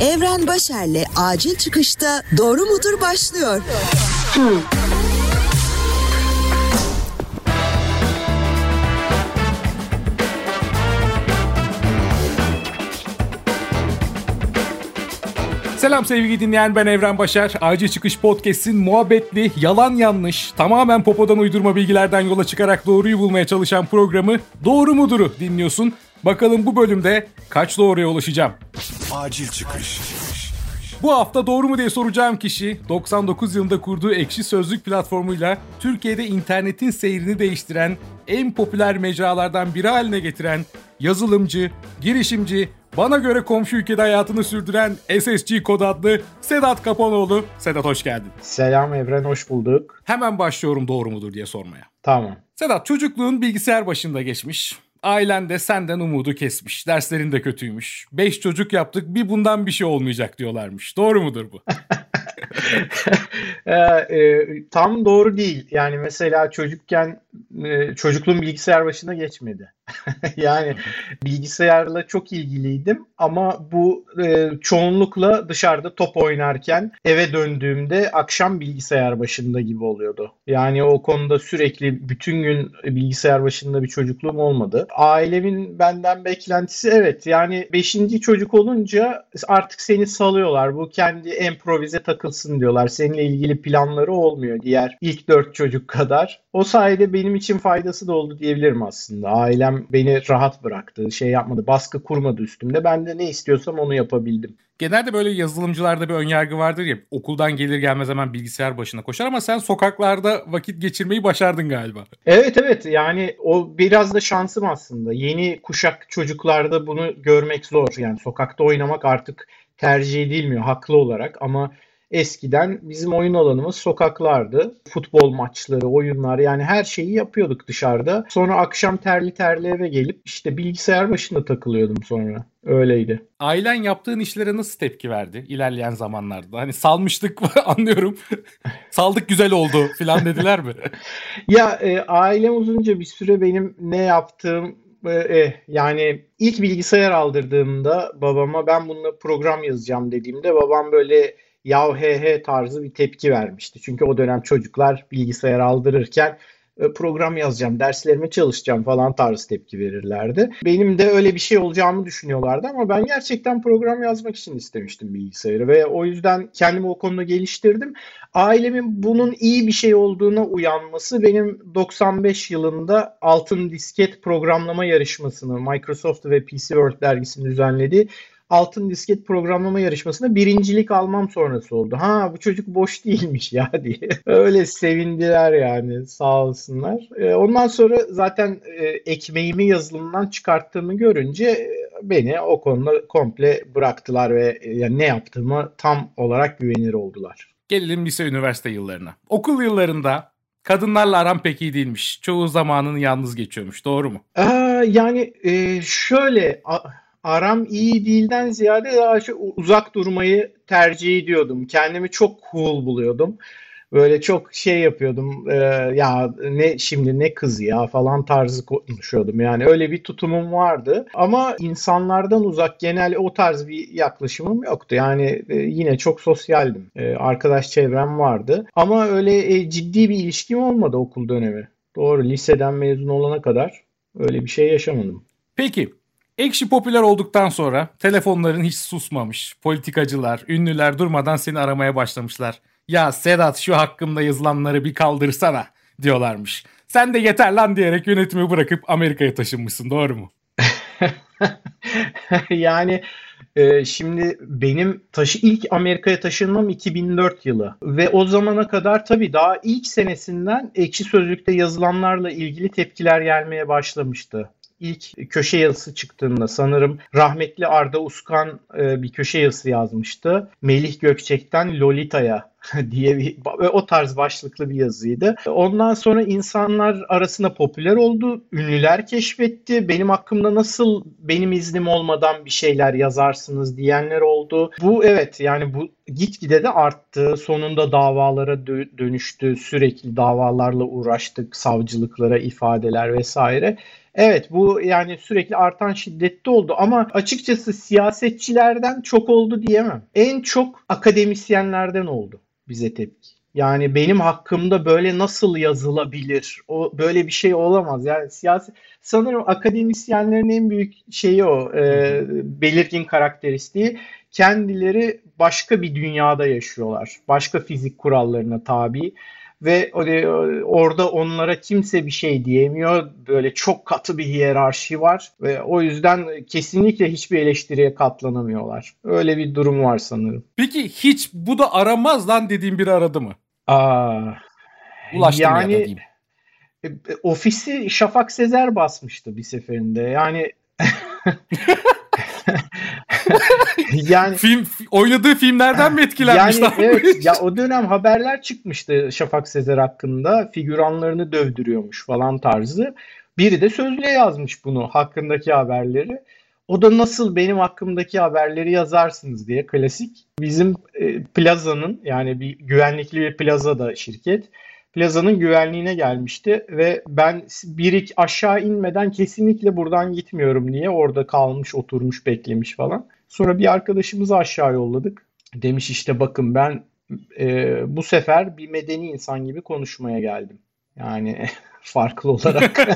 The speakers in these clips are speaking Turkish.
Evren Başer'le acil çıkışta doğru mudur başlıyor. Selam sevgili dinleyen ben Evren Başar. Acil Çıkış Podcast'in muhabbetli, yalan yanlış, tamamen popodan uydurma bilgilerden yola çıkarak doğruyu bulmaya çalışan programı Doğru Mudur'u dinliyorsun. Bakalım bu bölümde kaç doğruya ulaşacağım? Acil Çıkış. Bu hafta doğru mu diye soracağım kişi 99 yılında kurduğu ekşi sözlük platformuyla Türkiye'de internetin seyrini değiştiren, en popüler mecralardan biri haline getiren yazılımcı, girişimci, bana göre komşu ülkede hayatını sürdüren SSG kod adlı Sedat Kapanoğlu. Sedat hoş geldin. Selam Evren hoş bulduk. Hemen başlıyorum doğru mudur diye sormaya. Tamam. Sedat çocukluğun bilgisayar başında geçmiş. Ailen de senden umudu kesmiş. Derslerin de kötüymüş. Beş çocuk yaptık bir bundan bir şey olmayacak diyorlarmış. Doğru mudur bu? e, e, tam doğru değil. Yani mesela çocukken e, çocukluğum bilgisayar başına geçmedi. yani bilgisayarla çok ilgiliydim ama bu e, çoğunlukla dışarıda top oynarken eve döndüğümde akşam bilgisayar başında gibi oluyordu. Yani o konuda sürekli bütün gün bilgisayar başında bir çocukluğum olmadı. Ailemin benden beklentisi evet yani 5. çocuk olunca artık seni salıyorlar. Bu kendi improvize takılsın diyorlar. Seninle ilgili planları olmuyor diğer ilk 4 çocuk kadar. O sayede benim için faydası da oldu diyebilirim aslında. Ailem beni rahat bıraktı, şey yapmadı, baskı kurmadı üstümde. Ben de ne istiyorsam onu yapabildim. Genelde böyle yazılımcılarda bir önyargı vardır ya okuldan gelir gelmez hemen bilgisayar başına koşar ama sen sokaklarda vakit geçirmeyi başardın galiba. Evet evet yani o biraz da şansım aslında. Yeni kuşak çocuklarda bunu görmek zor. Yani sokakta oynamak artık tercih edilmiyor haklı olarak ama Eskiden bizim oyun alanımız sokaklardı. Futbol maçları, oyunlar yani her şeyi yapıyorduk dışarıda. Sonra akşam terli terli eve gelip işte bilgisayar başında takılıyordum sonra. Öyleydi. Ailen yaptığın işlere nasıl tepki verdi ilerleyen zamanlarda? Hani salmıştık anlıyorum. Saldık güzel oldu falan dediler mi? ya e, ailem uzunca bir süre benim ne yaptığım e, e, yani ilk bilgisayar aldırdığımda babama ben bununla program yazacağım dediğimde babam böyle yav he he tarzı bir tepki vermişti. Çünkü o dönem çocuklar bilgisayar aldırırken e, program yazacağım, derslerime çalışacağım falan tarzı tepki verirlerdi. Benim de öyle bir şey olacağımı düşünüyorlardı ama ben gerçekten program yazmak için istemiştim bilgisayarı ve o yüzden kendimi o konuda geliştirdim. Ailemin bunun iyi bir şey olduğuna uyanması benim 95 yılında Altın Disket programlama yarışmasını Microsoft ve PC World dergisinin düzenlediği altın disket programlama yarışmasında birincilik almam sonrası oldu. Ha bu çocuk boş değilmiş ya diye. Öyle sevindiler yani sağ olsunlar. E, ondan sonra zaten e, ekmeğimi yazılımdan çıkarttığımı görünce e, beni o konuda komple bıraktılar ve e, yani ne yaptığımı tam olarak güvenir oldular. Gelelim lise üniversite yıllarına. Okul yıllarında kadınlarla aram pek iyi değilmiş. Çoğu zamanını yalnız geçiyormuş. Doğru mu? Ee, yani e, şöyle aram iyi değilden ziyade daha şu uzak durmayı tercih ediyordum. Kendimi çok cool buluyordum. Böyle çok şey yapıyordum. E, ya ne şimdi ne kızı ya falan tarzı konuşuyordum. Yani öyle bir tutumum vardı. Ama insanlardan uzak genel o tarz bir yaklaşımım yoktu. Yani e, yine çok sosyaldim. E, arkadaş çevrem vardı. Ama öyle e, ciddi bir ilişkim olmadı okul dönemi. Doğru liseden mezun olana kadar öyle bir şey yaşamadım. Peki Ekşi popüler olduktan sonra telefonların hiç susmamış. Politikacılar, ünlüler durmadan seni aramaya başlamışlar. Ya Sedat şu hakkımda yazılanları bir kaldırsana diyorlarmış. Sen de yeter lan diyerek yönetimi bırakıp Amerika'ya taşınmışsın doğru mu? yani e, şimdi benim taşı ilk Amerika'ya taşınmam 2004 yılı ve o zamana kadar tabii daha ilk senesinden ekşi sözlükte yazılanlarla ilgili tepkiler gelmeye başlamıştı ilk köşe yazısı çıktığında sanırım rahmetli Arda Uskan e, bir köşe yazısı yazmıştı. Melih Gökçek'ten Lolita'ya diye bir o tarz başlıklı bir yazıydı. Ondan sonra insanlar arasında popüler oldu. Ünlüler keşfetti. Benim hakkımda nasıl benim iznim olmadan bir şeyler yazarsınız diyenler oldu. Bu evet yani bu gitgide de arttı. Sonunda davalara dönüştü. Sürekli davalarla uğraştık. Savcılıklara ifadeler vesaire. Evet bu yani sürekli artan şiddette oldu ama açıkçası siyasetçilerden çok oldu diyemem. En çok akademisyenlerden oldu bize tepki. Yani benim hakkımda böyle nasıl yazılabilir? O böyle bir şey olamaz. Yani siyasi sanırım akademisyenlerin en büyük şeyi o e, belirgin karakteristiği kendileri başka bir dünyada yaşıyorlar. Başka fizik kurallarına tabi ve e, orada onlara kimse bir şey diyemiyor. Böyle çok katı bir hiyerarşi var ve o yüzden kesinlikle hiçbir eleştiriye katlanamıyorlar. Öyle bir durum var sanırım. Peki hiç bu da aramaz lan dediğim biri aradı mı? Aa, Ulaştım yani ya diyeyim. E, ofisi Şafak Sezer basmıştı bir seferinde. Yani yani film oynadığı filmlerden mi etkilenmiş? Yani evet ya o dönem haberler çıkmıştı Şafak Sezer hakkında. Figüranlarını dövdürüyormuş falan tarzı. Biri de sözlüğe yazmış bunu hakkındaki haberleri. O da nasıl benim hakkımdaki haberleri yazarsınız diye klasik. Bizim e, plazanın yani bir güvenlikli bir plaza da şirket. Plazanın güvenliğine gelmişti ve ben bir aşağı inmeden kesinlikle buradan gitmiyorum diye orada kalmış, oturmuş, beklemiş falan. Sonra bir arkadaşımızı aşağı yolladık. Demiş işte bakın ben e, bu sefer bir medeni insan gibi konuşmaya geldim. Yani farklı olarak.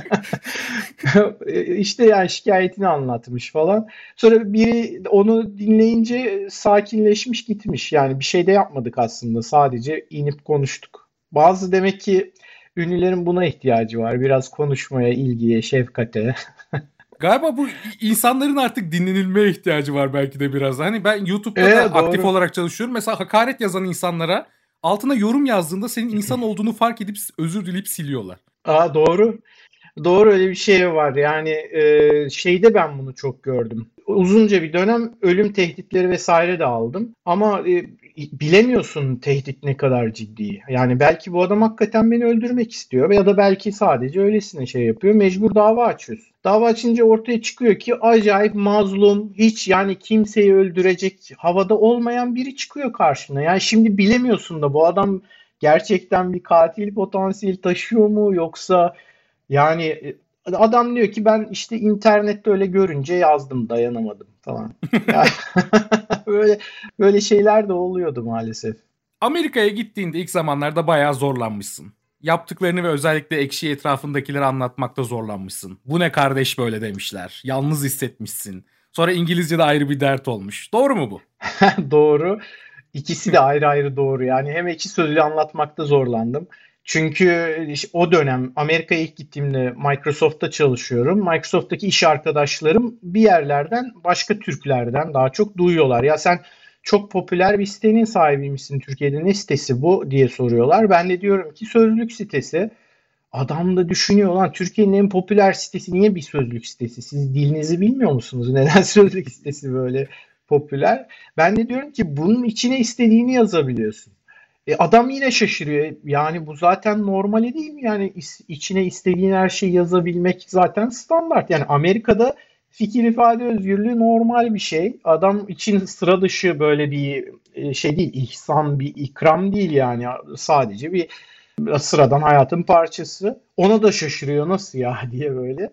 işte yani şikayetini anlatmış falan. Sonra biri onu dinleyince sakinleşmiş gitmiş. Yani bir şey de yapmadık aslında. Sadece inip konuştuk. Bazı demek ki ünlülerin buna ihtiyacı var. Biraz konuşmaya, ilgiye, şefkate. Galiba bu insanların artık dinlenilmeye ihtiyacı var belki de biraz. Hani ben YouTube'da evet, da doğru. aktif olarak çalışıyorum. Mesela hakaret yazan insanlara altına yorum yazdığında senin insan olduğunu fark edip özür dileyip siliyorlar. Aa doğru. Doğru öyle bir şey var. Yani e, şeyde ben bunu çok gördüm. Uzunca bir dönem ölüm tehditleri vesaire de aldım. Ama e, bilemiyorsun tehdit ne kadar ciddi. Yani belki bu adam hakikaten beni öldürmek istiyor ya da belki sadece öylesine şey yapıyor. Mecbur dava açıyorsun. Dava açınca ortaya çıkıyor ki acayip mazlum, hiç yani kimseyi öldürecek havada olmayan biri çıkıyor karşına. Yani şimdi bilemiyorsun da bu adam gerçekten bir katil potansiyeli taşıyor mu yoksa yani e, adam diyor ki ben işte internette öyle görünce yazdım dayanamadım falan. böyle böyle şeyler de oluyordu maalesef. Amerika'ya gittiğinde ilk zamanlarda bayağı zorlanmışsın. Yaptıklarını ve özellikle ekşi etrafındakileri anlatmakta zorlanmışsın. Bu ne kardeş böyle demişler. Yalnız hissetmişsin. Sonra İngilizce de ayrı bir dert olmuş. Doğru mu bu? doğru. İkisi de ayrı ayrı doğru. Yani hem ekşi sözlüğü anlatmakta zorlandım. Çünkü o dönem Amerika'ya ilk gittiğimde Microsoft'ta çalışıyorum. Microsoft'taki iş arkadaşlarım bir yerlerden başka Türklerden daha çok duyuyorlar. Ya sen çok popüler bir sitenin sahibiymişsin Türkiye'de ne sitesi bu diye soruyorlar. Ben de diyorum ki sözlük sitesi. Adam da düşünüyor lan Türkiye'nin en popüler sitesi niye bir sözlük sitesi? Siz dilinizi bilmiyor musunuz? Neden sözlük sitesi böyle popüler? Ben de diyorum ki bunun içine istediğini yazabiliyorsun. E adam yine şaşırıyor. Yani bu zaten normali değil mi? Yani içine istediğin her şeyi yazabilmek zaten standart. Yani Amerika'da fikir ifade özgürlüğü normal bir şey. Adam için sıra dışı böyle bir e, şey değil, ihsan, bir ikram değil yani. Sadece bir sıradan hayatın parçası. Ona da şaşırıyor nasıl ya diye böyle.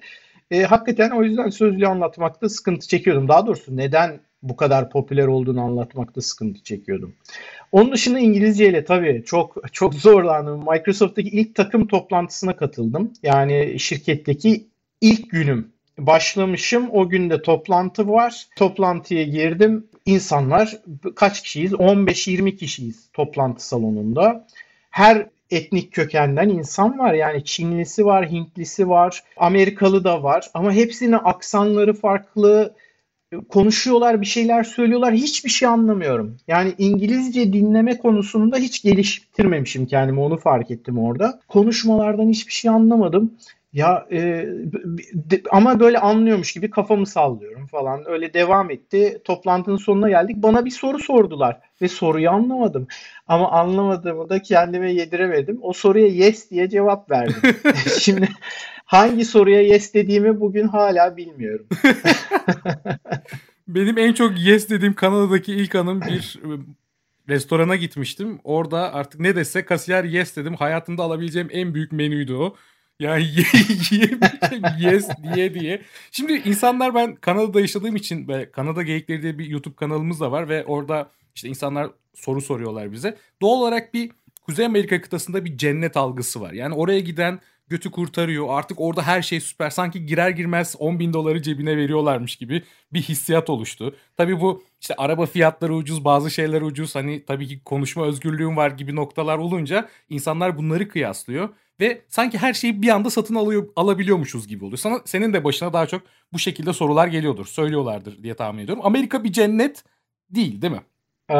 E, hakikaten o yüzden sözlü anlatmakta sıkıntı çekiyordum. Daha doğrusu neden bu kadar popüler olduğunu anlatmakta sıkıntı çekiyordum. Onun dışında İngilizce ile tabii çok çok zorlandım. Microsoft'taki ilk takım toplantısına katıldım. Yani şirketteki ilk günüm. Başlamışım. O günde toplantı var. Toplantıya girdim. İnsanlar kaç kişiyiz? 15-20 kişiyiz toplantı salonunda. Her etnik kökenden insan var. Yani Çinlisi var, Hintlisi var, Amerikalı da var. Ama hepsinin aksanları farklı, konuşuyorlar, bir şeyler söylüyorlar. Hiçbir şey anlamıyorum. Yani İngilizce dinleme konusunda hiç geliştirmemişim kendimi. Onu fark ettim orada. Konuşmalardan hiçbir şey anlamadım. Ya e, de, ama böyle anlıyormuş gibi kafamı sallıyorum falan. Öyle devam etti. Toplantının sonuna geldik. Bana bir soru sordular ve soruyu anlamadım. Ama anlamadığımı da kendime yediremedim. O soruya yes diye cevap verdim. Şimdi hangi soruya yes dediğimi bugün hala bilmiyorum. Benim en çok yes dediğim Kanada'daki ilk anım bir e, restorana gitmiştim. Orada artık ne dese kasiyer yes dedim. Hayatımda alabileceğim en büyük menüydü o. Yani yes diye diye. Şimdi insanlar ben Kanada'da yaşadığım için ve Kanada Geyikleri diye bir YouTube kanalımız da var ve orada işte insanlar soru soruyorlar bize. Doğal olarak bir Kuzey Amerika kıtasında bir cennet algısı var. Yani oraya giden götü kurtarıyor. Artık orada her şey süper. Sanki girer girmez 10 bin doları cebine veriyorlarmış gibi bir hissiyat oluştu. Tabii bu işte araba fiyatları ucuz, bazı şeyler ucuz. Hani tabii ki konuşma özgürlüğün var gibi noktalar olunca insanlar bunları kıyaslıyor. Ve sanki her şeyi bir anda satın alıyor, alabiliyormuşuz gibi oluyor. Sana, senin de başına daha çok bu şekilde sorular geliyordur. Söylüyorlardır diye tahmin ediyorum. Amerika bir cennet değil değil mi? Ee,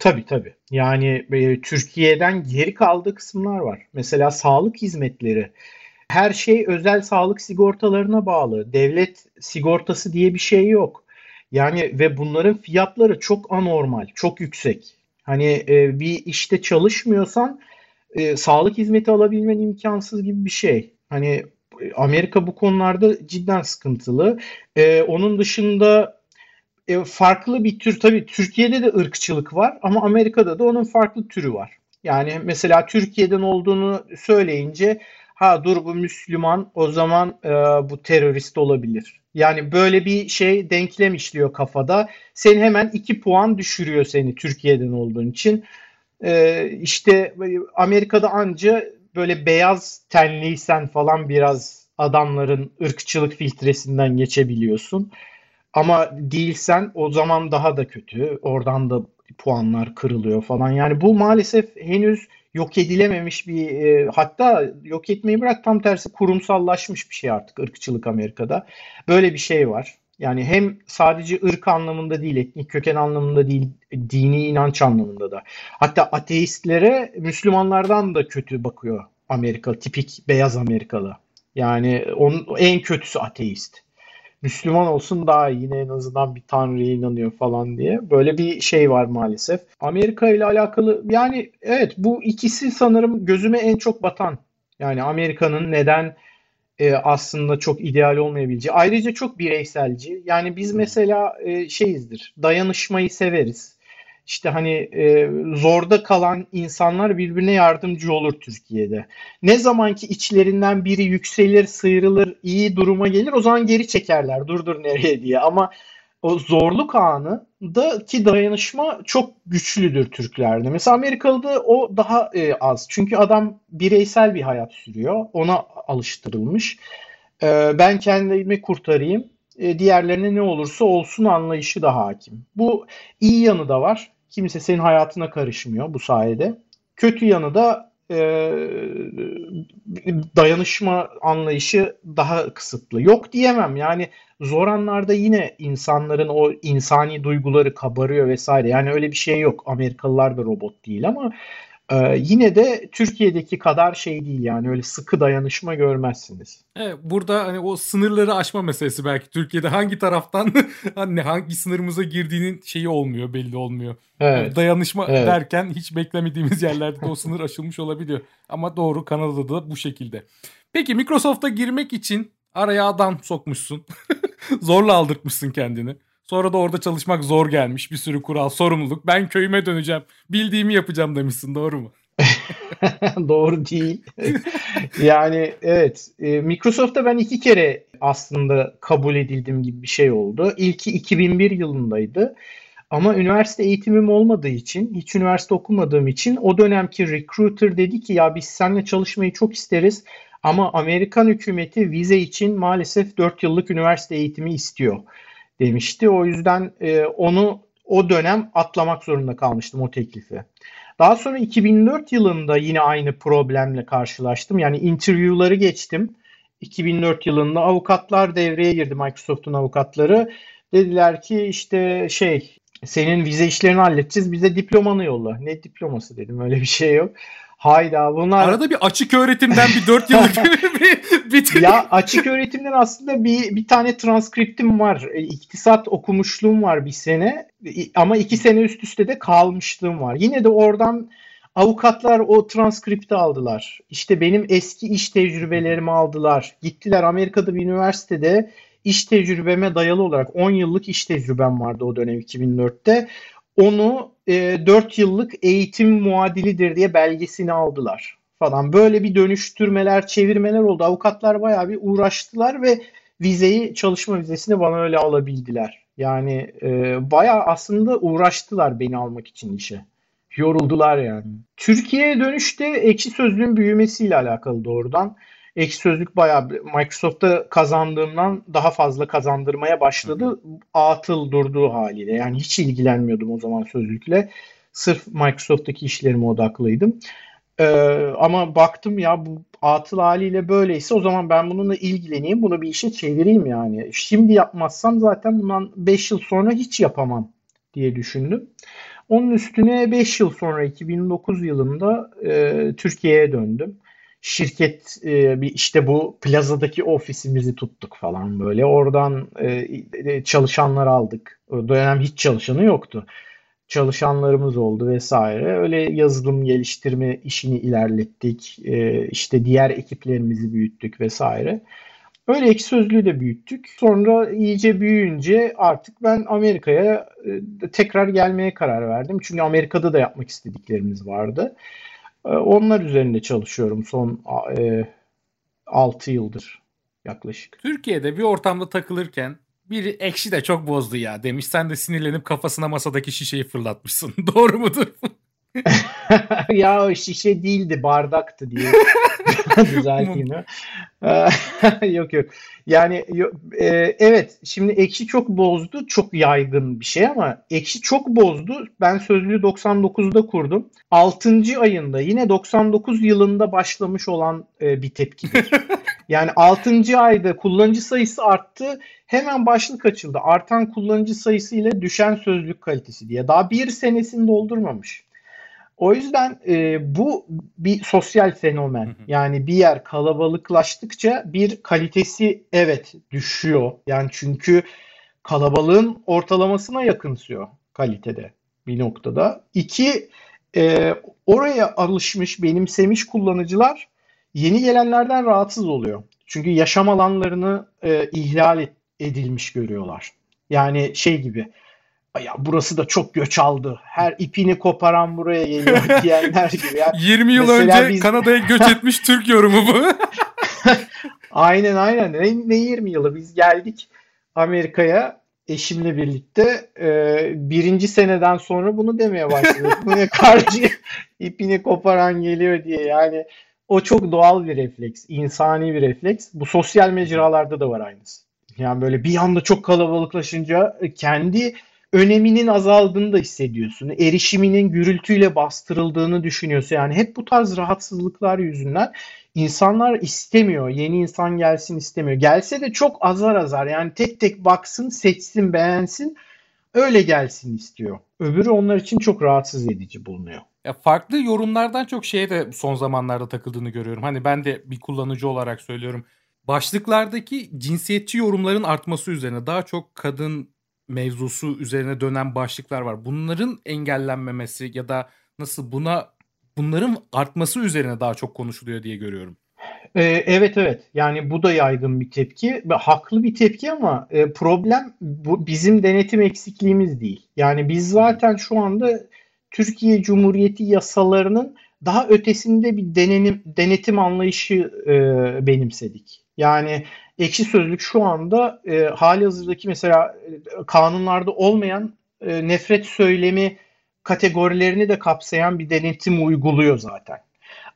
tabii tabii. Yani e, Türkiye'den geri kaldığı kısımlar var. Mesela sağlık hizmetleri. Her şey özel sağlık sigortalarına bağlı. Devlet sigortası diye bir şey yok. Yani ve bunların fiyatları çok anormal, çok yüksek. Hani e, bir işte çalışmıyorsan e, sağlık hizmeti alabilmen imkansız gibi bir şey. Hani Amerika bu konularda cidden sıkıntılı. E, onun dışında e, farklı bir tür tabii Türkiye'de de ırkçılık var ama Amerika'da da onun farklı türü var. Yani mesela Türkiye'den olduğunu söyleyince ha dur bu Müslüman o zaman e, bu terörist olabilir. Yani böyle bir şey denklem işliyor kafada. Seni hemen iki puan düşürüyor seni Türkiye'den olduğun için. E, işte Amerika'da anca böyle beyaz tenliysen falan biraz adamların ırkçılık filtresinden geçebiliyorsun. Ama değilsen o zaman daha da kötü. Oradan da puanlar kırılıyor falan. Yani bu maalesef henüz yok edilememiş bir e, hatta yok etmeyi bırak tam tersi kurumsallaşmış bir şey artık ırkçılık Amerika'da. Böyle bir şey var. Yani hem sadece ırk anlamında değil, etnik köken anlamında değil, dini inanç anlamında da. Hatta ateistlere Müslümanlardan da kötü bakıyor Amerika, tipik beyaz Amerikalı. Yani onun en kötüsü ateist. Müslüman olsun daha iyi yine en azından bir tanrıya inanıyor falan diye. Böyle bir şey var maalesef. Amerika ile alakalı yani evet bu ikisi sanırım gözüme en çok batan. Yani Amerika'nın neden e, aslında çok ideal olmayabileceği. Ayrıca çok bireyselci. Yani biz mesela e, şeyizdir. Dayanışmayı severiz işte hani e, zorda kalan insanlar birbirine yardımcı olur Türkiye'de. Ne zaman ki içlerinden biri yükselir, sıyrılır, iyi duruma gelir o zaman geri çekerler. Dur dur nereye diye. Ama o zorluk anı da ki dayanışma çok güçlüdür Türklerde. Mesela Amerikalı'da o daha e, az. Çünkü adam bireysel bir hayat sürüyor. Ona alıştırılmış. E, ben kendimi kurtarayım. E, diğerlerine ne olursa olsun anlayışı da hakim. Bu iyi yanı da var. Kimse senin hayatına karışmıyor bu sayede. Kötü yanı da e, dayanışma anlayışı daha kısıtlı. Yok diyemem yani zor anlarda yine insanların o insani duyguları kabarıyor vesaire. Yani öyle bir şey yok. Amerikalılar da robot değil ama ee, yine de Türkiye'deki kadar şey değil yani öyle sıkı dayanışma görmezsiniz. Evet, burada hani o sınırları aşma meselesi belki Türkiye'de hangi taraftan hani hangi sınırımıza girdiğinin şeyi olmuyor belli olmuyor. Evet. Yani dayanışma evet. derken hiç beklemediğimiz yerlerde de o sınır aşılmış olabiliyor. Ama doğru Kanada'da da bu şekilde. Peki Microsoft'a girmek için araya adam sokmuşsun. Zorla aldırtmışsın kendini. Sonra da orada çalışmak zor gelmiş. Bir sürü kural, sorumluluk. Ben köyüme döneceğim. Bildiğimi yapacağım demişsin. Doğru mu? Doğru değil. yani evet. E, Microsoft'ta ben iki kere aslında kabul edildim gibi bir şey oldu. İlki 2001 yılındaydı. Ama üniversite eğitimim olmadığı için, hiç üniversite okumadığım için o dönemki recruiter dedi ki ya biz seninle çalışmayı çok isteriz ama Amerikan hükümeti vize için maalesef 4 yıllık üniversite eğitimi istiyor demişti. O yüzden e, onu o dönem atlamak zorunda kalmıştım o teklifi. Daha sonra 2004 yılında yine aynı problemle karşılaştım. Yani interview'ları geçtim. 2004 yılında avukatlar devreye girdi Microsoft'un avukatları. Dediler ki işte şey senin vize işlerini halledeceğiz bize diplomanı yolla. Ne diploması dedim öyle bir şey yok. Hayda bunlar... Arada bir açık öğretimden bir 4 yıllık bir, bir Ya açık öğretimden aslında bir, bir tane transkriptim var. E, iktisat okumuşluğum var bir sene. Ama iki sene üst üste de kalmışlığım var. Yine de oradan avukatlar o transkripti aldılar. İşte benim eski iş tecrübelerimi aldılar. Gittiler Amerika'da bir üniversitede iş tecrübeme dayalı olarak 10 yıllık iş tecrübem vardı o dönem 2004'te onu e, 4 yıllık eğitim muadilidir diye belgesini aldılar falan. Böyle bir dönüştürmeler, çevirmeler oldu. Avukatlar bayağı bir uğraştılar ve vizeyi, çalışma vizesini bana öyle alabildiler. Yani e, bayağı aslında uğraştılar beni almak için işe. Yoruldular yani. Türkiye'ye dönüşte ekşi sözlüğün büyümesiyle alakalı doğrudan. Ekşi Sözlük bayağı Microsoft'ta kazandığımdan daha fazla kazandırmaya başladı. Atıl durduğu haliyle. Yani hiç ilgilenmiyordum o zaman sözlükle. Sırf Microsoft'taki işlerime odaklıydım. Ee, ama baktım ya bu atıl haliyle böyleyse o zaman ben bununla ilgileneyim. Bunu bir işe çevireyim yani. Şimdi yapmazsam zaten bundan 5 yıl sonra hiç yapamam diye düşündüm. Onun üstüne 5 yıl sonra 2009 yılında e, Türkiye'ye döndüm şirket e, bir işte bu plazadaki ofisimizi tuttuk falan böyle. Oradan e, e, çalışanlar aldık. O dönem hiç çalışanı yoktu. Çalışanlarımız oldu vesaire. Öyle yazılım geliştirme işini ilerlettik. E, işte diğer ekiplerimizi büyüttük vesaire. Öyle ek sözlüğü de büyüttük. Sonra iyice büyüyünce artık ben Amerika'ya e, tekrar gelmeye karar verdim. Çünkü Amerika'da da yapmak istediklerimiz vardı. Ee, onlar üzerinde çalışıyorum son e, 6 yıldır yaklaşık. Türkiye'de bir ortamda takılırken biri ekşi de çok bozdu ya demiş. Sen de sinirlenip kafasına masadaki şişeyi fırlatmışsın. Doğru mudur? ya o şişe değildi bardaktı diye düzelteyim. yok yok. Yani e, evet şimdi ekşi çok bozdu. Çok yaygın bir şey ama ekşi çok bozdu. Ben sözlüğü 99'da kurdum. 6. ayında yine 99 yılında başlamış olan e, bir tepkidir. Yani 6. ayda kullanıcı sayısı arttı. Hemen başlık açıldı. Artan kullanıcı sayısı ile düşen sözlük kalitesi diye. Daha bir senesini doldurmamış. O yüzden e, bu bir sosyal fenomen. Yani bir yer kalabalıklaştıkça bir kalitesi evet düşüyor. Yani çünkü kalabalığın ortalamasına yakınsıyor kalitede bir noktada. İki, e, oraya alışmış, benimsemiş kullanıcılar yeni gelenlerden rahatsız oluyor. Çünkü yaşam alanlarını e, ihlal edilmiş görüyorlar. Yani şey gibi ya burası da çok göç aldı. Her ipini koparan buraya geliyor diyenler gibi. Yani 20 yıl önce biz... Kanada'ya göç etmiş Türk yorumu bu. aynen aynen. Ne, ne 20 yılı biz geldik Amerika'ya eşimle birlikte e, birinci seneden sonra bunu demeye başladık. bu ne karşı ipini koparan geliyor diye yani o çok doğal bir refleks, insani bir refleks. Bu sosyal mecralarda da var aynısı. Yani böyle bir anda çok kalabalıklaşınca kendi öneminin azaldığını da hissediyorsun. Erişiminin gürültüyle bastırıldığını düşünüyorsun. Yani hep bu tarz rahatsızlıklar yüzünden insanlar istemiyor. Yeni insan gelsin istemiyor. Gelse de çok azar azar yani tek tek baksın, seçsin, beğensin. Öyle gelsin istiyor. Öbürü onlar için çok rahatsız edici bulunuyor. Ya farklı yorumlardan çok şeye de son zamanlarda takıldığını görüyorum. Hani ben de bir kullanıcı olarak söylüyorum. Başlıklardaki cinsiyetçi yorumların artması üzerine daha çok kadın mevzusu üzerine dönen başlıklar var. Bunların engellenmemesi ya da nasıl buna bunların artması üzerine daha çok konuşuluyor diye görüyorum. Ee, evet evet yani bu da yaygın bir tepki haklı bir tepki ama e, problem bu bizim denetim eksikliğimiz değil. Yani biz zaten şu anda Türkiye Cumhuriyeti yasalarının daha ötesinde bir denenim, denetim anlayışı e, benimsedik. Yani ekşi sözlük şu anda e, hali hazırdaki mesela e, kanunlarda olmayan e, nefret söylemi kategorilerini de kapsayan bir denetim uyguluyor zaten.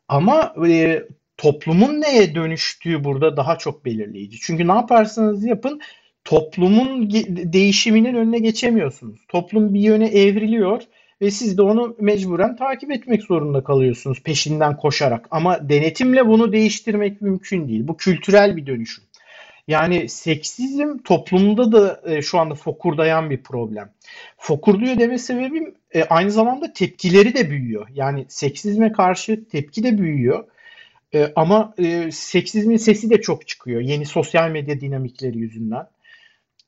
Ama e, toplumun neye dönüştüğü burada daha çok belirleyici. Çünkü ne yaparsanız yapın toplumun değişiminin önüne geçemiyorsunuz. Toplum bir yöne evriliyor ve siz de onu mecburen takip etmek zorunda kalıyorsunuz peşinden koşarak. Ama denetimle bunu değiştirmek mümkün değil. Bu kültürel bir dönüşüm. Yani seksizm toplumda da e, şu anda fokurdayan bir problem. Fokurduyor deme sebebim e, aynı zamanda tepkileri de büyüyor. Yani seksizme karşı tepki de büyüyor. E, ama e, seksizmin sesi de çok çıkıyor yeni sosyal medya dinamikleri yüzünden.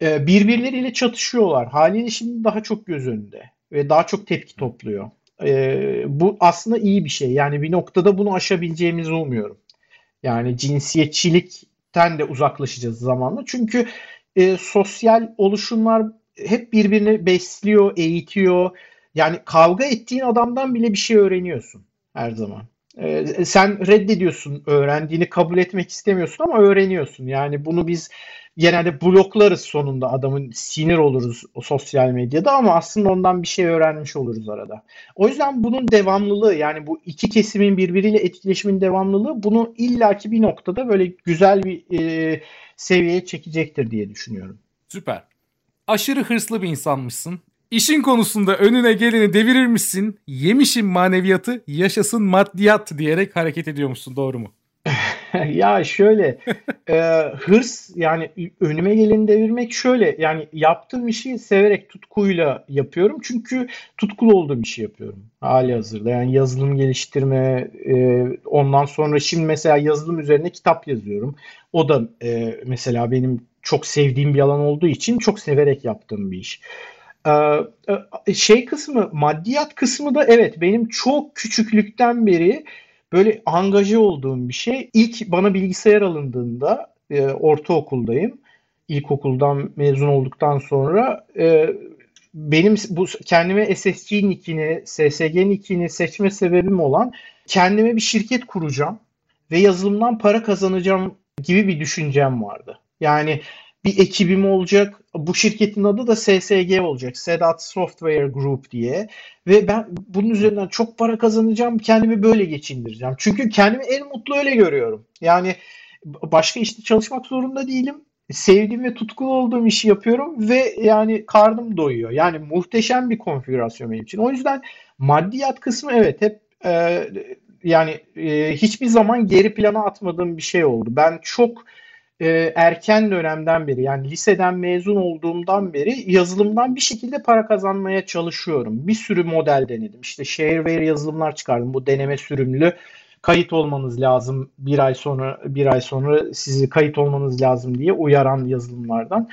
E, birbirleriyle çatışıyorlar. Haliyle şimdi daha çok göz önünde ve daha çok tepki topluyor. E, bu aslında iyi bir şey. Yani bir noktada bunu aşabileceğimizi umuyorum. Yani cinsiyetçilikten de uzaklaşacağız zamanla. Çünkü e, sosyal oluşumlar hep birbirini besliyor, eğitiyor. Yani kavga ettiğin adamdan bile bir şey öğreniyorsun her zaman. e, sen reddediyorsun öğrendiğini kabul etmek istemiyorsun ama öğreniyorsun. Yani bunu biz genelde bloklarız sonunda adamın sinir oluruz sosyal medyada ama aslında ondan bir şey öğrenmiş oluruz arada. O yüzden bunun devamlılığı yani bu iki kesimin birbiriyle etkileşimin devamlılığı bunu illaki bir noktada böyle güzel bir e, seviyeye çekecektir diye düşünüyorum. Süper. Aşırı hırslı bir insanmışsın. İşin konusunda önüne geleni devirirmişsin. Yemişin maneviyatı, yaşasın maddiyat diyerek hareket ediyormuşsun. Doğru mu? ya şöyle e, hırs yani önüme geleni devirmek şöyle yani yaptığım işi severek tutkuyla yapıyorum. Çünkü tutkulu olduğum işi yapıyorum. Hali hazırda. Yani yazılım geliştirme e, ondan sonra şimdi mesela yazılım üzerine kitap yazıyorum. O da e, mesela benim çok sevdiğim bir alan olduğu için çok severek yaptığım bir iş. Ee, şey kısmı maddiyat kısmı da evet benim çok küçüklükten beri böyle angaje olduğum bir şey. İlk bana bilgisayar alındığında e, ortaokuldayım. İlkokuldan mezun olduktan sonra e, benim bu kendime SSG nickini, SSG nickini seçme sebebim olan kendime bir şirket kuracağım ve yazılımdan para kazanacağım gibi bir düşüncem vardı. Yani bir ekibim olacak. Bu şirketin adı da SSG olacak. Sedat Software Group diye. Ve ben bunun üzerinden çok para kazanacağım. Kendimi böyle geçindireceğim. Çünkü kendimi en mutlu öyle görüyorum. Yani başka işte çalışmak zorunda değilim. Sevdiğim ve tutkulu olduğum işi yapıyorum ve yani karnım doyuyor. Yani muhteşem bir konfigürasyon benim için. O yüzden maddiyat kısmı evet hep e, yani e, hiçbir zaman geri plana atmadığım bir şey oldu. Ben çok e, erken dönemden beri yani liseden mezun olduğumdan beri yazılımdan bir şekilde para kazanmaya çalışıyorum. Bir sürü model denedim. İşte shareware yazılımlar çıkardım. Bu deneme sürümlü kayıt olmanız lazım bir ay sonra bir ay sonra sizi kayıt olmanız lazım diye uyaran yazılımlardan.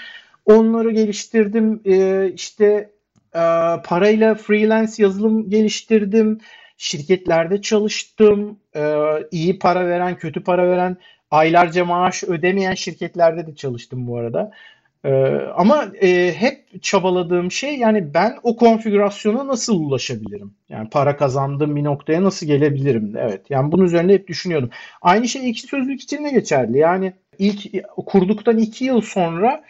Onları geliştirdim. E, işte e, parayla freelance yazılım geliştirdim. Şirketlerde çalıştım. E, iyi para veren, kötü para veren aylarca maaş ödemeyen şirketlerde de çalıştım bu arada. Ee, ama e, hep çabaladığım şey yani ben o konfigürasyona nasıl ulaşabilirim? Yani para kazandığım bir noktaya nasıl gelebilirim? Evet. Yani bunun üzerinde hep düşünüyordum. Aynı şey ekşi sözlük için de geçerli. Yani ilk kurduktan iki yıl sonra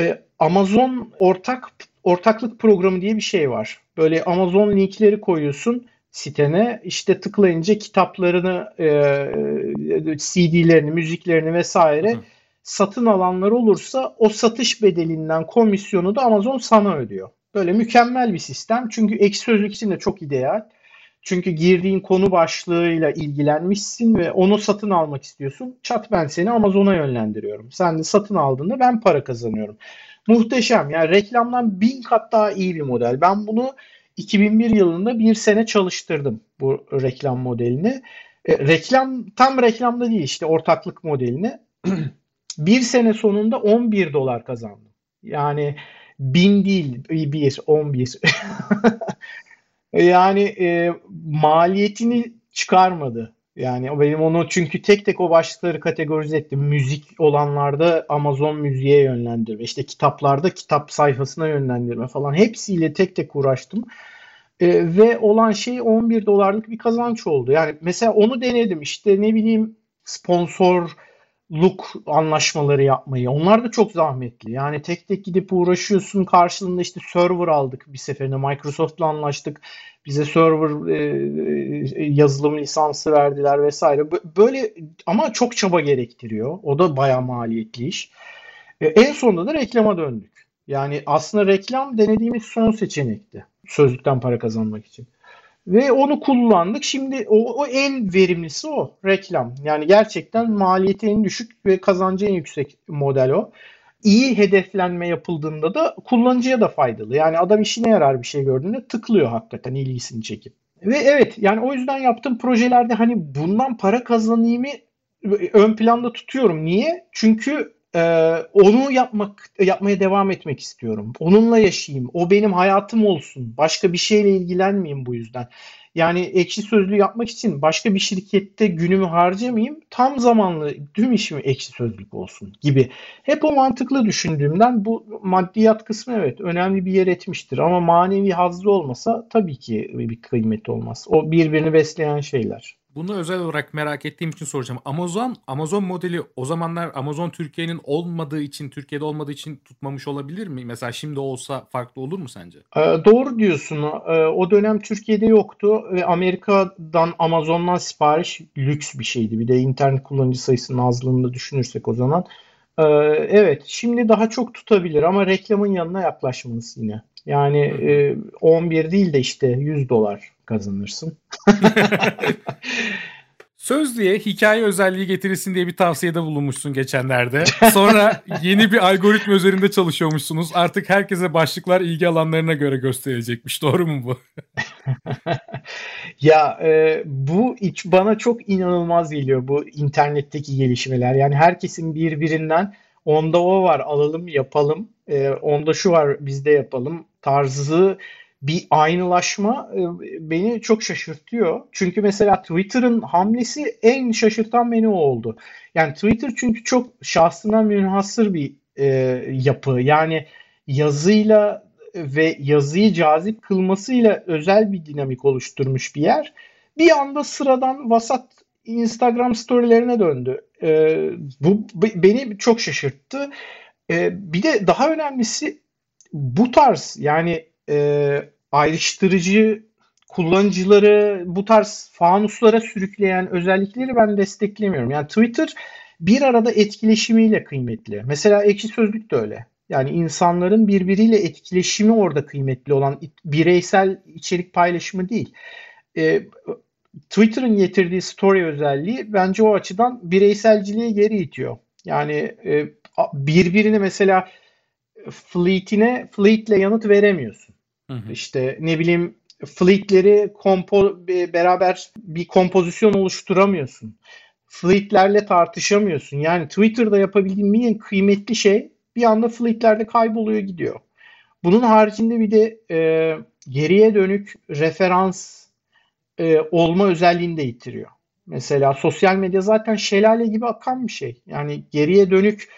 e, Amazon ortak ortaklık programı diye bir şey var. Böyle Amazon linkleri koyuyorsun sitene işte tıklayınca kitaplarını, e, e CD'lerini, müziklerini vesaire Hı. satın alanlar olursa o satış bedelinden komisyonu da Amazon sana ödüyor. Böyle mükemmel bir sistem. Çünkü ek sözlük için de çok ideal. Çünkü girdiğin konu başlığıyla ilgilenmişsin ve onu satın almak istiyorsun. Çat ben seni Amazon'a yönlendiriyorum. Sen de satın aldığında ben para kazanıyorum. Muhteşem. Yani reklamdan bin kat daha iyi bir model. Ben bunu 2001 yılında bir sene çalıştırdım bu reklam modelini. E, reklam tam reklamda değil işte ortaklık modelini. bir sene sonunda 11 dolar kazandım. Yani bin değil bir 11. yani e, maliyetini çıkarmadı. Yani benim onu çünkü tek tek o başlıkları kategorize ettim. Müzik olanlarda Amazon müziğe yönlendirme, işte kitaplarda kitap sayfasına yönlendirme falan hepsiyle tek tek uğraştım. E, ve olan şey 11 dolarlık bir kazanç oldu. Yani mesela onu denedim işte ne bileyim sponsorluk anlaşmaları yapmayı. Onlar da çok zahmetli. Yani tek tek gidip uğraşıyorsun. Karşılığında işte server aldık bir seferinde. Microsoft'la anlaştık. Bize server e, e yazılım lisansı verdiler vesaire. Böyle ama çok çaba gerektiriyor. O da bayağı maliyetli iş. E, en sonunda da reklama döndük. Yani aslında reklam denediğimiz son seçenekti sözlükten para kazanmak için. Ve onu kullandık. Şimdi o, o en verimlisi o reklam. Yani gerçekten maliyeti en düşük ve kazancı en yüksek model o. İyi hedeflenme yapıldığında da kullanıcıya da faydalı. Yani adam işine yarar bir şey gördüğünde tıklıyor hakikaten ilgisini çekip. Ve evet yani o yüzden yaptığım projelerde hani bundan para kazanayımı ön planda tutuyorum. Niye? Çünkü ee, onu yapmak yapmaya devam etmek istiyorum. Onunla yaşayayım. O benim hayatım olsun. Başka bir şeyle ilgilenmeyeyim bu yüzden. Yani ekşi sözlü yapmak için başka bir şirkette günümü harcamayayım. Tam zamanlı tüm işim ekşi sözlük olsun gibi. Hep o mantıklı düşündüğümden bu maddiyat kısmı evet önemli bir yer etmiştir. Ama manevi hazzı olmasa tabii ki bir kıymeti olmaz. O birbirini besleyen şeyler Bunu özel olarak merak ettiğim için soracağım. Amazon Amazon modeli o zamanlar Amazon Türkiye'nin olmadığı için, Türkiye'de olmadığı için tutmamış olabilir mi? Mesela şimdi olsa farklı olur mu sence? Ee, doğru diyorsun. Ee, o dönem Türkiye'de yoktu ve Amerika'dan Amazon'dan sipariş lüks bir şeydi. Bir de internet kullanıcı sayısının azlığını düşünürsek o zaman. Ee, evet, şimdi daha çok tutabilir ama reklamın yanına yaklaşmanız yine. Yani e, 11 değil de işte 100 dolar kazanırsın. Sözlüğe hikaye özelliği getirilsin diye bir tavsiyede bulunmuşsun geçenlerde. Sonra yeni bir algoritma üzerinde çalışıyormuşsunuz. Artık herkese başlıklar ilgi alanlarına göre gösterilecekmiş. Doğru mu bu? ya e, bu iç bana çok inanılmaz geliyor bu internetteki gelişmeler. Yani herkesin birbirinden onda o var alalım yapalım. E, onda şu var bizde yapalım tarzı bir aynılaşma e, beni çok şaşırtıyor. Çünkü mesela Twitter'ın hamlesi en şaşırtan beni o oldu. Yani Twitter çünkü çok şahsına münhasır bir e, yapı. Yani yazıyla ve yazıyı cazip kılmasıyla özel bir dinamik oluşturmuş bir yer. Bir anda sıradan vasat Instagram storylerine döndü. E, bu beni çok şaşırttı. E, bir de daha önemlisi bu tarz yani e, ayrıştırıcı kullanıcıları bu tarz fanuslara sürükleyen özellikleri ben desteklemiyorum. Yani Twitter bir arada etkileşimiyle kıymetli. Mesela Ekşi Sözlük de öyle. Yani insanların birbiriyle etkileşimi orada kıymetli olan bireysel içerik paylaşımı değil. E, Twitter'ın getirdiği story özelliği bence o açıdan bireyselciliğe geri itiyor. Yani e, birbirine mesela fleet'ine fleet'le yanıt veremiyorsun. Hı hı. İşte ne bileyim fleet'leri kompo beraber bir kompozisyon oluşturamıyorsun. Fleet'lerle tartışamıyorsun. Yani Twitter'da yapabildiğin en kıymetli şey bir anda fleet'lerde kayboluyor gidiyor. Bunun haricinde bir de e, geriye dönük referans e, olma özelliğini de yitiriyor. Mesela sosyal medya zaten şelale gibi akan bir şey. Yani geriye dönük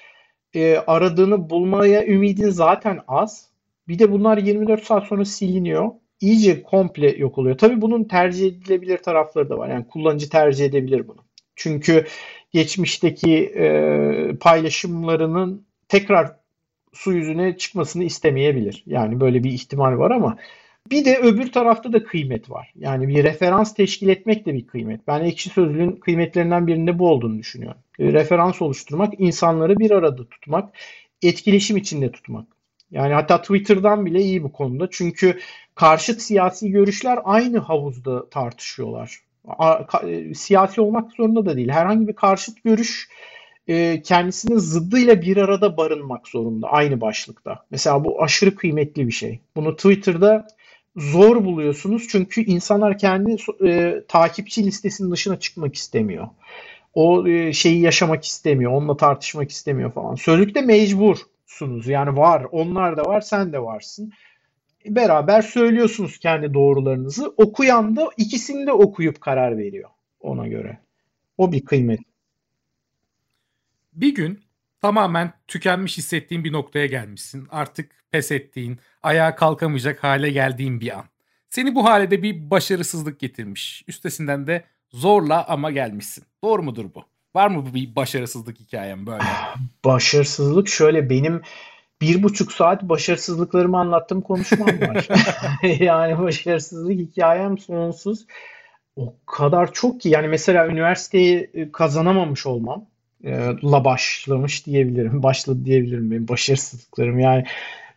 e, aradığını bulmaya ümidin zaten az. Bir de bunlar 24 saat sonra siliniyor. İyice komple yok oluyor. Tabii bunun tercih edilebilir tarafları da var. Yani kullanıcı tercih edebilir bunu. Çünkü geçmişteki e, paylaşımlarının tekrar su yüzüne çıkmasını istemeyebilir. Yani böyle bir ihtimal var ama bir de öbür tarafta da kıymet var. Yani bir referans teşkil etmek de bir kıymet. Ben ekşi sözlüğün kıymetlerinden birinde bu olduğunu düşünüyorum. Referans oluşturmak, insanları bir arada tutmak, etkileşim içinde tutmak. Yani hatta Twitter'dan bile iyi bu konuda. Çünkü karşıt siyasi görüşler aynı havuzda tartışıyorlar. E, siyasi olmak zorunda da değil. Herhangi bir karşıt görüş e, kendisinin zıddıyla bir arada barınmak zorunda aynı başlıkta. Mesela bu aşırı kıymetli bir şey. Bunu Twitter'da zor buluyorsunuz çünkü insanlar kendi e, takipçi listesinin dışına çıkmak istemiyor. O e, şeyi yaşamak istemiyor, onunla tartışmak istemiyor falan. Sözlükte mecbursunuz. Yani var, onlar da var, sen de varsın. Beraber söylüyorsunuz kendi doğrularınızı. Okuyan da ikisini de okuyup karar veriyor ona göre. O bir kıymet. Bir gün tamamen tükenmiş hissettiğin bir noktaya gelmişsin. Artık pes ettiğin, ayağa kalkamayacak hale geldiğin bir an. Seni bu halede bir başarısızlık getirmiş. Üstesinden de zorla ama gelmişsin. Doğru mudur bu? Var mı bir başarısızlık hikayem böyle? Başarısızlık şöyle benim bir buçuk saat başarısızlıklarımı anlattığım konuşmam var. yani başarısızlık hikayem sonsuz. O kadar çok ki yani mesela üniversiteyi kazanamamış olmam la başlamış diyebilirim. Başladı diyebilirim benim başarısızlıklarım. Yani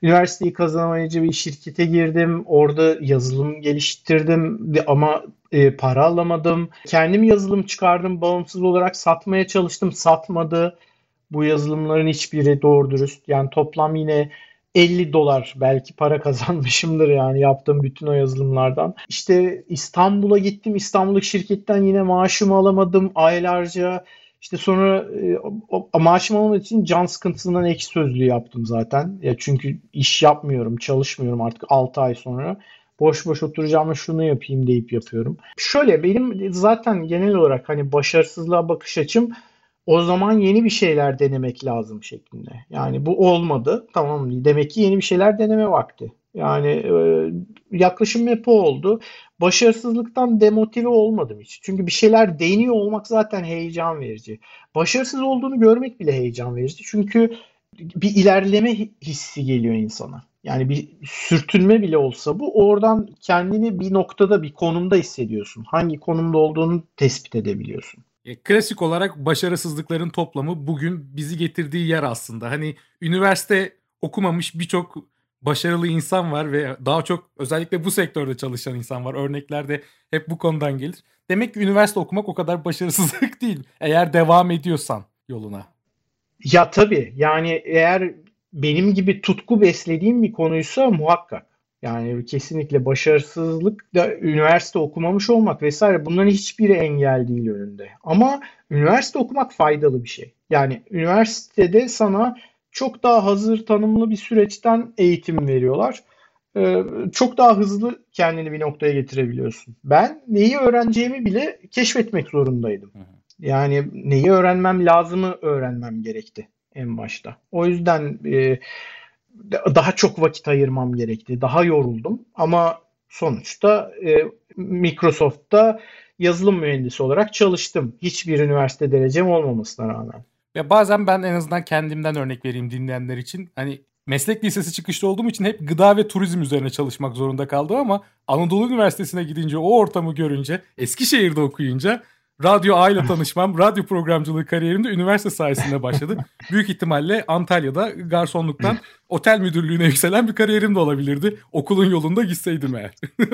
üniversiteyi kazanamayınca bir şirkete girdim. Orada yazılım geliştirdim ama e, para alamadım. Kendim yazılım çıkardım. Bağımsız olarak satmaya çalıştım. Satmadı. Bu yazılımların hiçbiri doğru dürüst. Yani toplam yine 50 dolar belki para kazanmışımdır yani yaptığım bütün o yazılımlardan. İşte İstanbul'a gittim. İstanbul'daki şirketten yine maaşımı alamadım. Aylarca işte sonra e, o, maaşım olmadığı için can sıkıntısından ek sözlüğü yaptım zaten. Ya çünkü iş yapmıyorum, çalışmıyorum artık 6 ay sonra. Boş boş oturacağım şunu yapayım deyip yapıyorum. Şöyle benim zaten genel olarak hani başarısızlığa bakış açım o zaman yeni bir şeyler denemek lazım şeklinde. Yani bu olmadı. Tamam demek ki yeni bir şeyler deneme vakti. Yani e, yaklaşım hep oldu. Başarısızlıktan demotive olmadım hiç. Çünkü bir şeyler deniyor olmak zaten heyecan verici. Başarısız olduğunu görmek bile heyecan verici. Çünkü bir ilerleme hissi geliyor insana. Yani bir sürtünme bile olsa bu oradan kendini bir noktada bir konumda hissediyorsun. Hangi konumda olduğunu tespit edebiliyorsun. E, klasik olarak başarısızlıkların toplamı bugün bizi getirdiği yer aslında. Hani üniversite okumamış birçok başarılı insan var ve daha çok özellikle bu sektörde çalışan insan var. Örnekler de hep bu konudan gelir. Demek ki üniversite okumak o kadar başarısızlık değil eğer devam ediyorsan yoluna. Ya tabii yani eğer benim gibi tutku beslediğim bir konuysa muhakkak. Yani kesinlikle başarısızlık da üniversite okumamış olmak vesaire bunların hiçbiri engel değil önünde. Ama üniversite okumak faydalı bir şey. Yani üniversitede sana çok daha hazır tanımlı bir süreçten eğitim veriyorlar. Ee, çok daha hızlı kendini bir noktaya getirebiliyorsun. Ben neyi öğreneceğimi bile keşfetmek zorundaydım. Yani neyi öğrenmem lazımı öğrenmem gerekti en başta. O yüzden e, daha çok vakit ayırmam gerekti. Daha yoruldum ama sonuçta e, Microsoft'ta yazılım mühendisi olarak çalıştım. Hiçbir üniversite derecem olmamasına rağmen. Ya bazen ben en azından kendimden örnek vereyim dinleyenler için. Hani meslek lisesi çıkışlı olduğum için hep gıda ve turizm üzerine çalışmak zorunda kaldım ama Anadolu Üniversitesi'ne gidince o ortamı görünce Eskişehir'de okuyunca Radyo A ile tanışmam, radyo programcılığı kariyerimde üniversite sayesinde başladı. Büyük ihtimalle Antalya'da garsonluktan otel müdürlüğüne yükselen bir kariyerim de olabilirdi. Okulun yolunda gitseydim eğer.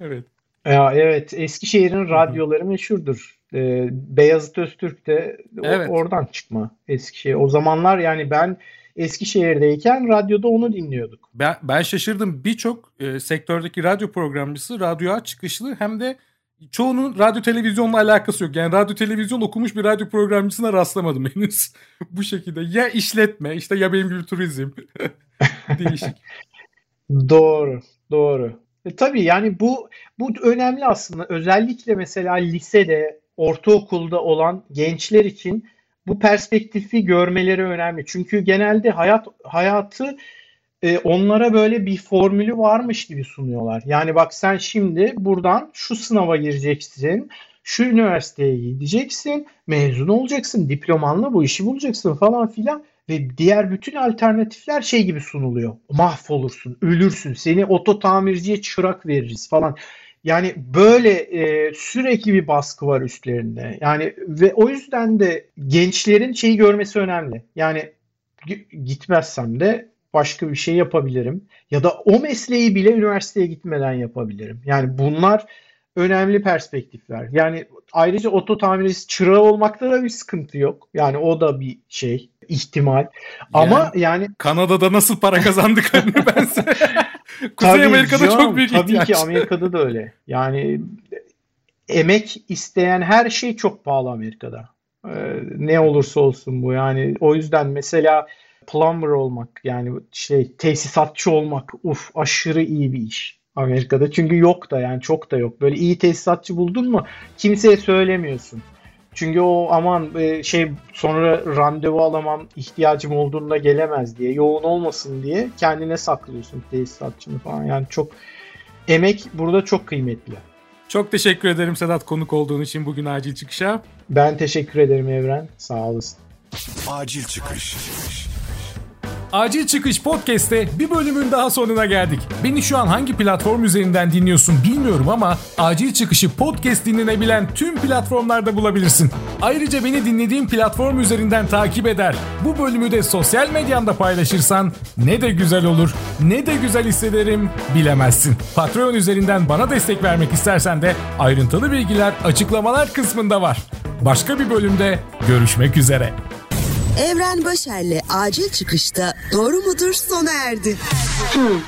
evet. Ya, evet, Eskişehir'in radyoları meşhurdur. Ee, Beyazıt Öztürk de evet. oradan çıkma Eskişehir. O zamanlar yani ben Eskişehir'deyken radyoda onu dinliyorduk. Ben, ben şaşırdım. Birçok e, sektördeki radyo programcısı radyoya çıkışlı hem de çoğunun radyo televizyonla alakası yok. Yani radyo televizyon okumuş bir radyo programcısına rastlamadım henüz. Bu şekilde ya işletme işte ya benim gibi turizm. Değişik. doğru, doğru. E, tabii yani bu bu önemli aslında. Özellikle mesela lisede, ortaokulda olan gençler için bu perspektifi görmeleri önemli. Çünkü genelde hayat hayatı e, onlara böyle bir formülü varmış gibi sunuyorlar. Yani bak sen şimdi buradan şu sınava gireceksin, şu üniversiteye gideceksin, mezun olacaksın, diplomanla bu işi bulacaksın falan filan ve diğer bütün alternatifler şey gibi sunuluyor. Mahvolursun, ölürsün, seni oto tamirciye çırak veririz falan. Yani böyle e, sürekli bir baskı var üstlerinde. Yani ve o yüzden de gençlerin şeyi görmesi önemli. Yani gitmezsem de başka bir şey yapabilirim. Ya da o mesleği bile üniversiteye gitmeden yapabilirim. Yani bunlar önemli perspektifler. Yani ayrıca oto tamircisi çırağı olmakta da bir sıkıntı yok. Yani o da bir şey, ihtimal. Ama yani, yani Kanada'da nasıl para kazandık hani ben Kuzey tabii Amerika'da canım, çok büyük tabii ihtiyaç. Tabii ki Amerika'da da öyle. Yani emek isteyen her şey çok pahalı Amerika'da. Ee, ne olursa olsun bu. Yani o yüzden mesela plumber olmak yani şey tesisatçı olmak uf aşırı iyi bir iş Amerika'da. Çünkü yok da yani çok da yok. Böyle iyi tesisatçı buldun mu kimseye söylemiyorsun. Çünkü o aman e, şey sonra randevu alamam ihtiyacım olduğunda gelemez diye yoğun olmasın diye kendine saklıyorsun tesisatçını falan. Yani çok emek burada çok kıymetli. Çok teşekkür ederim Sedat konuk olduğun için bugün acil çıkışa. Ben teşekkür ederim Evren. Sağ olasın. Acil çıkış. Acil Çıkış Podcast'te bir bölümün daha sonuna geldik. Beni şu an hangi platform üzerinden dinliyorsun bilmiyorum ama Acil Çıkış'ı podcast dinlenebilen tüm platformlarda bulabilirsin. Ayrıca beni dinlediğin platform üzerinden takip eder. Bu bölümü de sosyal medyanda paylaşırsan ne de güzel olur, ne de güzel hissederim bilemezsin. Patreon üzerinden bana destek vermek istersen de ayrıntılı bilgiler açıklamalar kısmında var. Başka bir bölümde görüşmek üzere. Evren Başer'le acil çıkışta doğru mudur sona erdi. Hı.